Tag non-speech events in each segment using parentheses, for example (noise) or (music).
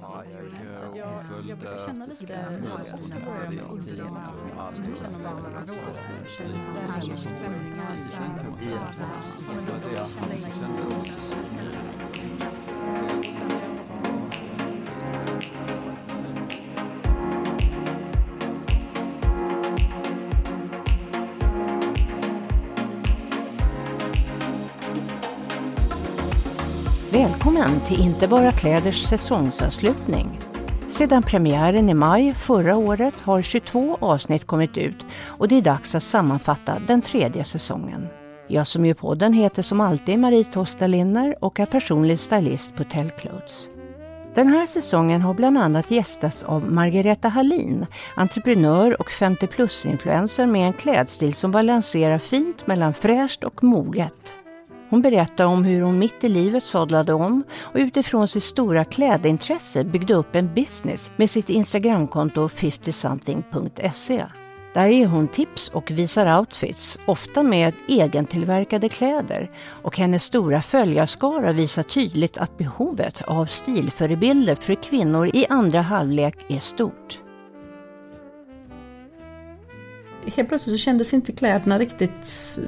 Ja, jag, jag, jag brukar känna lite underlevnad Välkommen till Inte bara kläders säsongsavslutning. Sedan premiären i maj förra året har 22 avsnitt kommit ut och det är dags att sammanfatta den tredje säsongen. Jag som gör podden heter som alltid Marie Tosta Linner och är personlig stylist på Tellclothes. Den här säsongen har bland annat gästats av Margareta Hallin, entreprenör och 50 plus-influencer med en klädstil som balanserar fint mellan fräscht och moget. Hon berättar om hur hon mitt i livet sadlade om och utifrån sitt stora klädintresse byggde upp en business med sitt Instagramkonto 50something.se. Där ger hon tips och visar outfits, ofta med egentillverkade kläder. Och hennes stora följarskara visar tydligt att behovet av stilförebilder för kvinnor i andra halvlek är stort. Helt plötsligt så kändes inte kläderna riktigt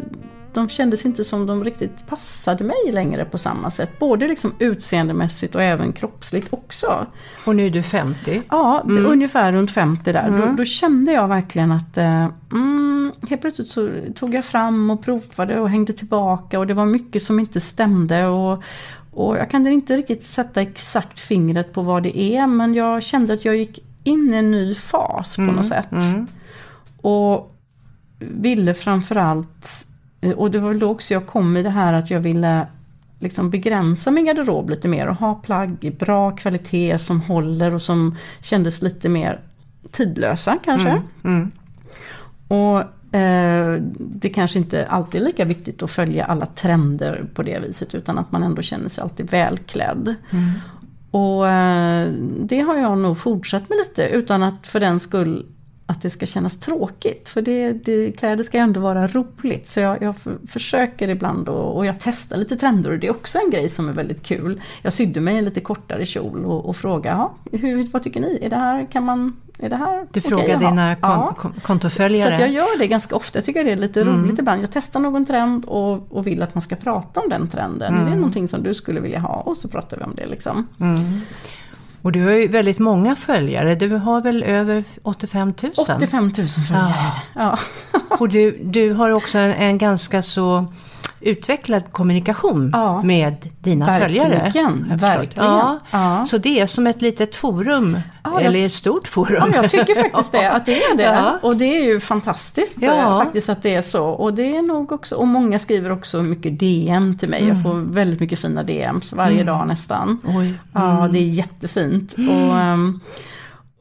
de kändes inte som de riktigt passade mig längre på samma sätt. Både liksom utseendemässigt och även kroppsligt också. Och nu är du 50? Ja, mm. ungefär runt 50 där. Mm. Då, då, kände jag verkligen att eh, mm, helt plötsligt så tog jag fram och provade och hängde tillbaka och det var mycket som inte stämde. Och, och jag kan inte riktigt sätta exakt fingret på vad det är men jag kände att jag gick in i en ny fas på något mm. sätt. Mm. Och ville framförallt och det var väl då också jag kom i det här att jag ville liksom begränsa min garderob lite mer och ha plagg i bra kvalitet som håller och som kändes lite mer tidlösa kanske. Mm, mm. Och eh, det kanske inte alltid är lika viktigt att följa alla trender på det viset utan att man ändå känner sig alltid välklädd. Mm. Och eh, det har jag nog fortsatt med lite utan att för den skull att det ska kännas tråkigt. För det, det, kläder ska ändå vara roligt. Så jag, jag försöker ibland och, och, jag testar lite trender och det är också en grej som är väldigt kul. Jag sydde mig en lite kortare kjol och, och frågade, hur, vad tycker ni? Är det här, kan man, är det här Du frågar dina kon ja. kontoföljare? Så jag gör det ganska ofta. Jag tycker det är lite mm. roligt ibland. Jag testar någon trend och, och vill att man ska prata om den trenden. Mm. Är det mm. någonting som du skulle vilja ha? Och så pratar vi om det liksom. Mm. Och du har ju väldigt många följare. Du har väl över 85 000? 85 000 följare. Ja. ja. och du, du har också en, en ganska så utvecklad kommunikation ja, med dina verkligen, följare. Verkligen. Ja, ja. Så det är som ett litet forum, ja, eller ett stort forum. Ja, jag tycker faktiskt det, (laughs) att det är det. Och det är ju fantastiskt ja. faktiskt att det är så. Och det är nog också, och många skriver också mycket DM till mig. Mm. Jag får väldigt mycket fina DMs varje mm. dag nästan. Mm. Ja, det är jättefint. Mm. Och, ehm,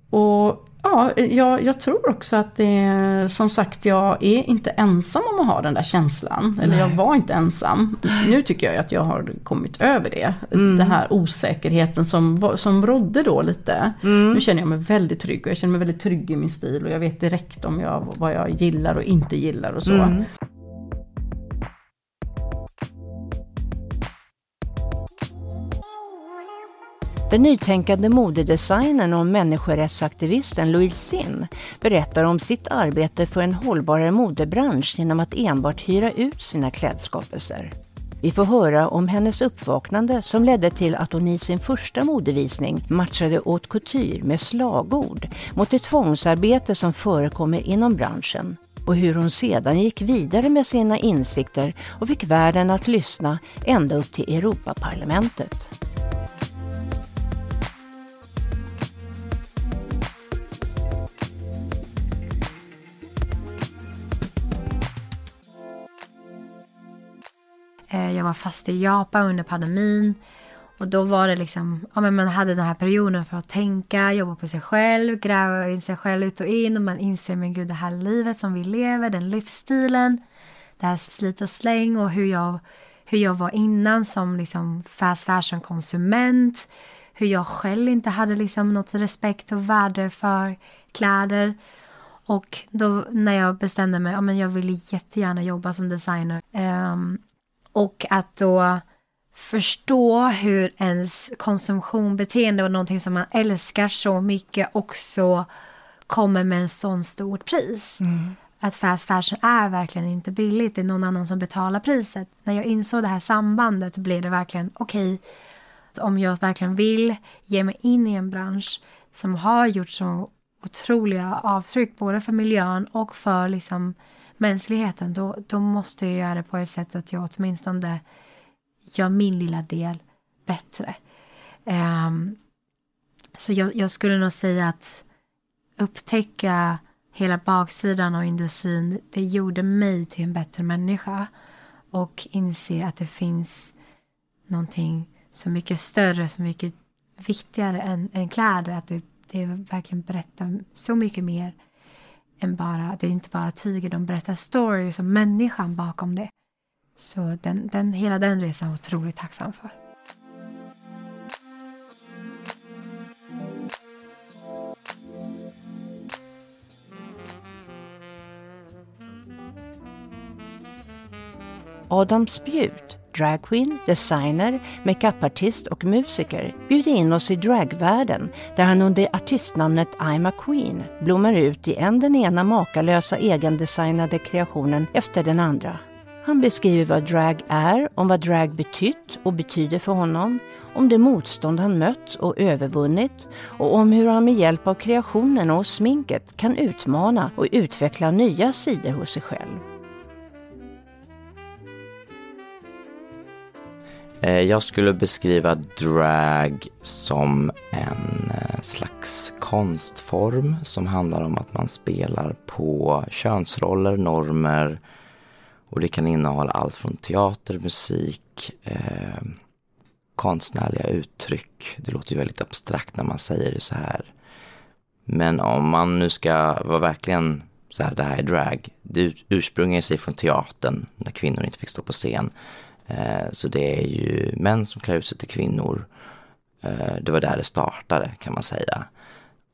och Ja, jag, jag, tror också att det som sagt, jag är inte ensam om att ha den där känslan. Eller Nej. jag var inte ensam. Nu tycker jag att jag har kommit över det. Mm. Den här osäkerheten som, som rådde då lite. Mm. Nu känner jag mig väldigt trygg och jag känner mig väldigt trygg i min stil och jag vet direkt om jag, vad jag gillar och inte gillar och så. Mm. Den nytänkande modedesignern och människorättsaktivisten Louise Sin berättar om sitt arbete för en hållbarare modebransch genom att enbart hyra ut sina klädskapelser. Vi får höra om hennes uppvaknande som ledde till att hon i sin första modevisning matchade haute couture med slagord mot det tvångsarbete som förekommer inom branschen och hur hon sedan gick vidare med sina insikter och fick världen att lyssna ända upp till Europaparlamentet. Eh, jag var fast i Japan under pandemin. Och då var det liksom, ja men man hade den här perioden för att tänka, jobba på sig själv, gräva in sig själv ut och in och man inser men gud det här livet som vi lever, den livsstilen, det här slit och släng och hur jag, hur jag var innan som liksom fast fashion konsument, hur jag själv inte hade liksom något respekt och värde för kläder. Och då när jag bestämde mig, ja men jag ville jättegärna jobba som designer. Um, och att då förstå hur ens konsumtionbeteende och någonting som man älskar så mycket också kommer med en sån stort pris. Mm. Att fast fashion är verkligen inte billigt, det är någon annan som betalar priset. När jag insåg det här sambandet blev det verkligen okej, okay, om jag verkligen vill ge mig in i en bransch som har gjort så otroliga avtryck både för miljön och för liksom mänskligheten, då, då måste jag göra det på ett sätt att jag åtminstone gör min lilla del bättre. Um, så jag, jag, skulle nog säga att upptäcka hela baksidan av industrin, det gjorde mig till en bättre människa. Och inse att det finns någonting så mycket större, så mycket viktigare än, än kläder. Att det, det verkligen berättar så mycket mer än bara, det är inte bara tyger, de berättar stories om människan bakom det. Så den, den, hela den resan är jag otroligt tacksam för. Adam Spjut, dragqueen, designer, makeupartist och musiker bjuder in oss i dragvärlden där han under artistnamnet I'm a Queen blommar ut i en den ena makalösa egendesignade kreationen efter den andra. Han beskriver vad drag är, om vad drag betytt och betyder för honom, om det motstånd han mött och övervunnit och om hur han med hjälp av kreationen och sminket kan utmana och utveckla nya sidor hos sig själv. Eh, jag skulle beskriva drag som en eh, slags konstform som handlar om att man spelar på könsroller, normer och det kan innehålla allt från teater, musik, eh, konstnärliga uttryck. Det låter ju väldigt abstrakt när man säger det så här. Men om man nu ska vara verkligen så här, det här är drag. Det ursprungar sig från teatern när kvinnor inte fick stå på scen. Eh, så det är ju män som klär ut sig till kvinnor. Eh, det var där det startade kan man säga.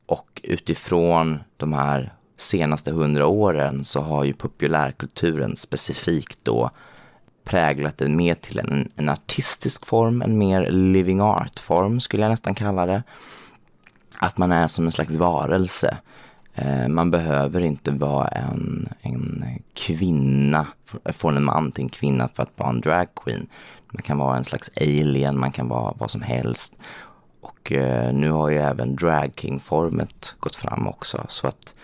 Och utifrån de här senaste hundra åren så har ju populärkulturen specifikt då präglat den mer till en, en artistisk form, en mer living art-form skulle jag nästan kalla det. Att man är som en slags varelse. Eh, man behöver inte vara en, en kvinna, från en man till en kvinna för att vara en dragqueen. Man kan vara en slags alien, man kan vara vad som helst. Och eh, nu har ju även dragking-formet gått fram också så att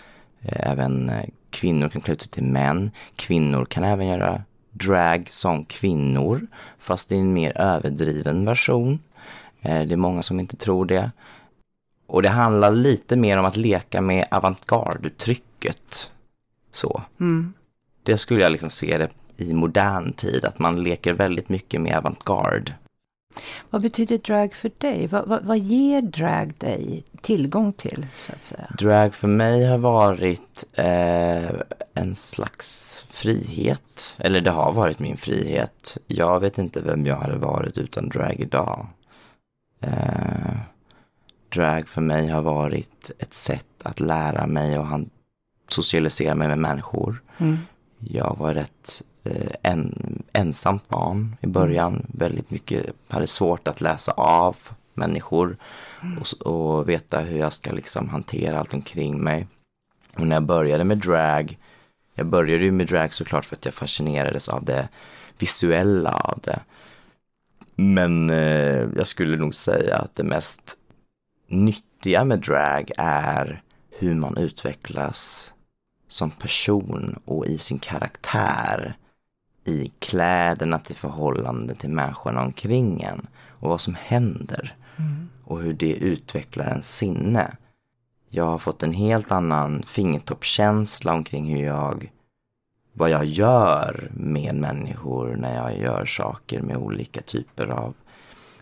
eh, även kvinnor kan klä ut sig till män. Kvinnor kan även göra drag som kvinnor fast i en mer överdriven version. Det är många som inte tror det. Och det handlar lite mer om att leka med avantgarde-uttrycket. Så. Mm. Det skulle jag liksom se det i modern tid, att man leker väldigt mycket med avantgarde. Vad betyder drag för dig? Vad, vad, vad, ger drag dig tillgång till? så att säga? Drag för mig har varit eh, en slags frihet. Eller det har varit min frihet. Jag vet inte vem jag hade varit utan drag idag. Eh, drag för mig har varit ett sätt att lära mig och socialisera mig med människor. Mm. Jag var rätt eh, en, ensamt barn i början. Väldigt mycket, hade svårt att läsa av människor mm. och, och, veta hur jag ska liksom hantera allt omkring mig. Och när jag började med drag, jag började ju med drag såklart för att jag fascinerades av det visuella av det. Men eh, jag skulle nog säga att det mest nyttiga med drag är hur man utvecklas som person och i sin karaktär. I kläderna till förhållande till människorna omkring en och vad som händer. Mm. Och hur det utvecklar ens sinne. Jag har fått en helt annan fingertoppskänsla omkring hur jag vad jag gör med människor när jag gör saker med olika typer av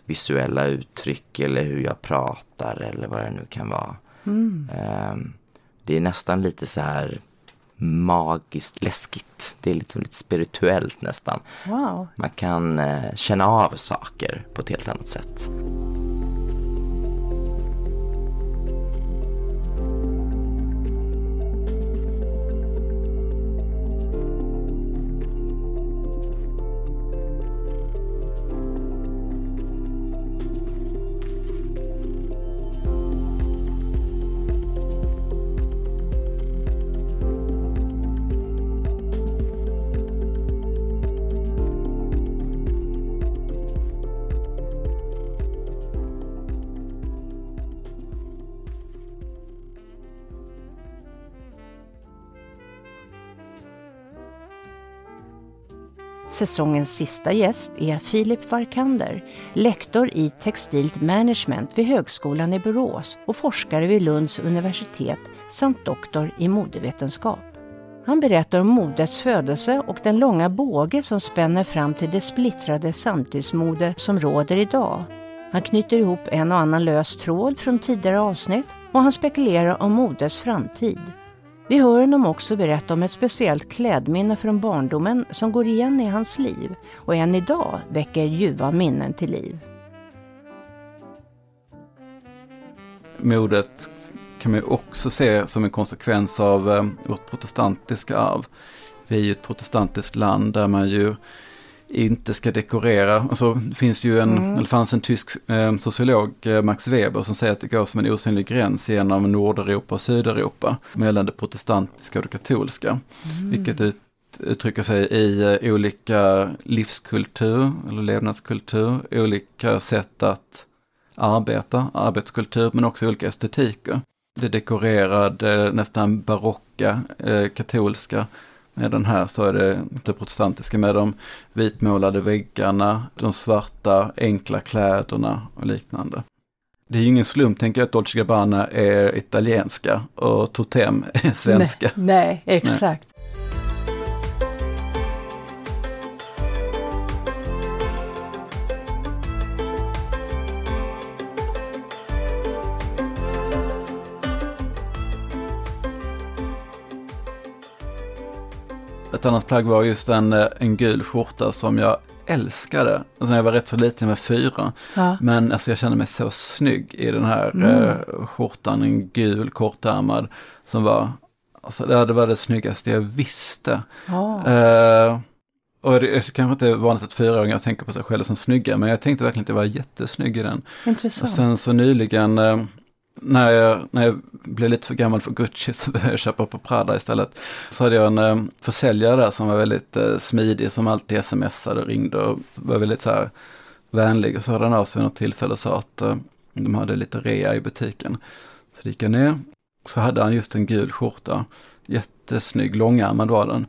visuella uttryck eller hur jag pratar eller vad det nu kan vara. Mm. Um, det är nästan lite så här magiskt läskigt. Det är lite, lite spirituellt nästan. Wow. Man kan uh, känna av saker på ett helt annat sätt. Säsongens sista gäst är Filip Varkander, lektor i textilt management vid Högskolan i Borås och forskare vid Lunds universitet samt doktor i modevetenskap. Han berättar om modets födelse och den långa båge som spänner fram till det splittrade samtidsmode som råder idag. Han knyter ihop en och annan lös tråd från tidigare avsnitt och han spekulerar om modets framtid. Vi hör honom också berätta om ett speciellt klädminne från barndomen som går igen i hans liv och än idag väcker ljuva minnen till liv. Modet kan man ju också se som en konsekvens av eh, vårt protestantiska arv. Vi är ju ett protestantiskt land där man ju inte ska dekorera. Alltså, det finns ju en, mm. eller fanns en tysk eh, sociolog, eh, Max Weber, som säger att det går som en osynlig gräns genom Nordeuropa och Sydeuropa mellan det protestantiska och det katolska. Mm. Vilket ut, uttrycker sig i eh, olika livskultur eller levnadskultur, olika sätt att arbeta, arbetskultur, men också olika estetiker. Det dekorerade, nästan barocka, eh, katolska med den här så är det det protestantiska med de vitmålade väggarna, de svarta enkla kläderna och liknande. Det är ju ingen slump, tänker jag, att Dolce Gabbana är italienska och Totem är svenska. Nej, nej exakt. Ett annat plagg var just en, eh, en gul skjorta som jag älskade. Alltså när jag var rätt så liten, med fyra. Ja. Men alltså jag kände mig så snygg i den här mm. eh, skjortan, en gul kortärmad. Som var, alltså det var det snyggaste jag visste. Ja. Eh, och det är kanske inte är vanligt att fyraåringar tänker på sig själva som snygga, men jag tänkte verkligen att jag var jättesnygg i den. Intressant. Och sen så nyligen eh, när jag, när jag blev lite för gammal för Gucci (laughs) så började jag köpa på Prada istället. Så hade jag en eh, försäljare där som var väldigt eh, smidig, som alltid smsade och ringde och var väldigt så här vänlig. Och så hörde han av sig vid något tillfälle och sa att eh, de hade lite rea i butiken. Så gick jag ner, så hade han just en gul skjorta, jättesnygg, långärmad var den.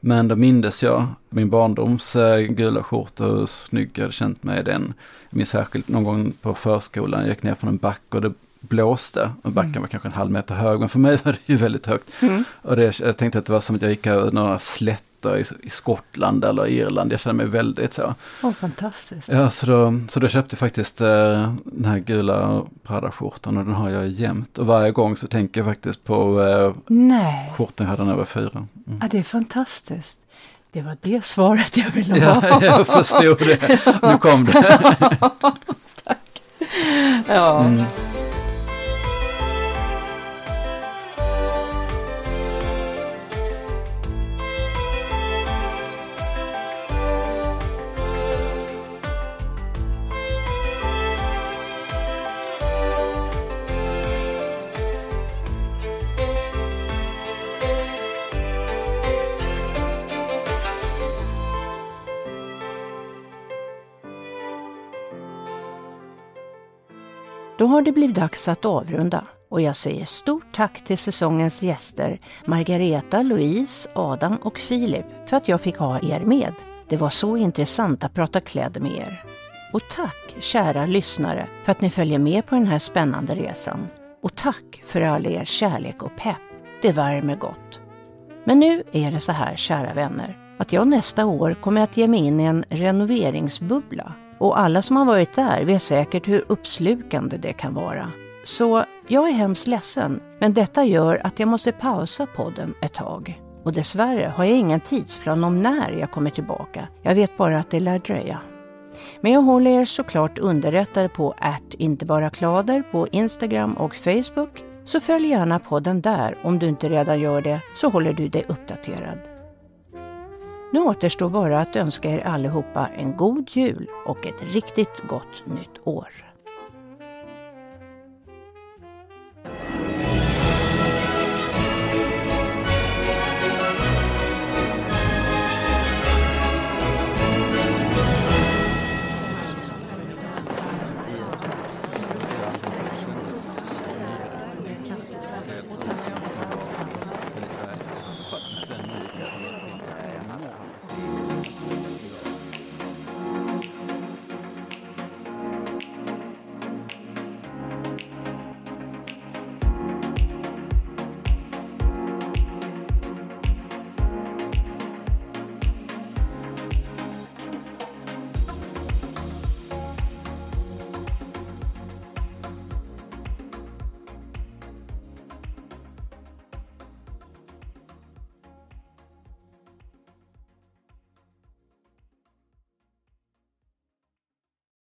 Men då mindes jag min barndoms eh, gula skjorta och hur snygg jag hade känt mig i den. Jag minns särskilt någon gång på förskolan, jag gick ner från en back och det blåste. Och backen mm. var kanske en halv meter hög, men för mig var det ju väldigt högt. Mm. Och det, jag tänkte att det var som att jag gick över några slätter i, i Skottland eller Irland. Jag kände mig väldigt så. Oh, fantastiskt. Ja, så då, så då köpte jag faktiskt eh, den här gula Prada-skjortan och den har jag jämt. Och varje gång så tänker jag faktiskt på eh, Nej. skjortan jag hade när jag var fyra. Mm. Ja, det är fantastiskt. Det var det svaret jag ville ha. Ja, (laughs) jag förstod det. Nu kom det. Tack. (laughs) Ja. Mm. Då har det blivit dags att avrunda och jag säger stort tack till säsongens gäster Margareta, Louise, Adam och Filip för att jag fick ha er med. Det var så intressant att prata kläder med er. Och tack kära lyssnare för att ni följer med på den här spännande resan. Och tack för all er kärlek och pepp. Det värmer gott. Men nu är det så här kära vänner att jag nästa år kommer att ge mig in i en renoveringsbubbla och alla som har varit där vet säkert hur uppslukande det kan vara. Så jag är hemskt ledsen, men detta gör att jag måste pausa podden ett tag. Och dessvärre har jag ingen tidsplan om när jag kommer tillbaka. Jag vet bara att det lär dröja. Men jag håller er såklart underrättade på att inte bara klader på Instagram och Facebook. Så följ gärna podden där om du inte redan gör det, så håller du dig uppdaterad. Nu återstår bara att önska er allihopa en god jul och ett riktigt gott nytt år.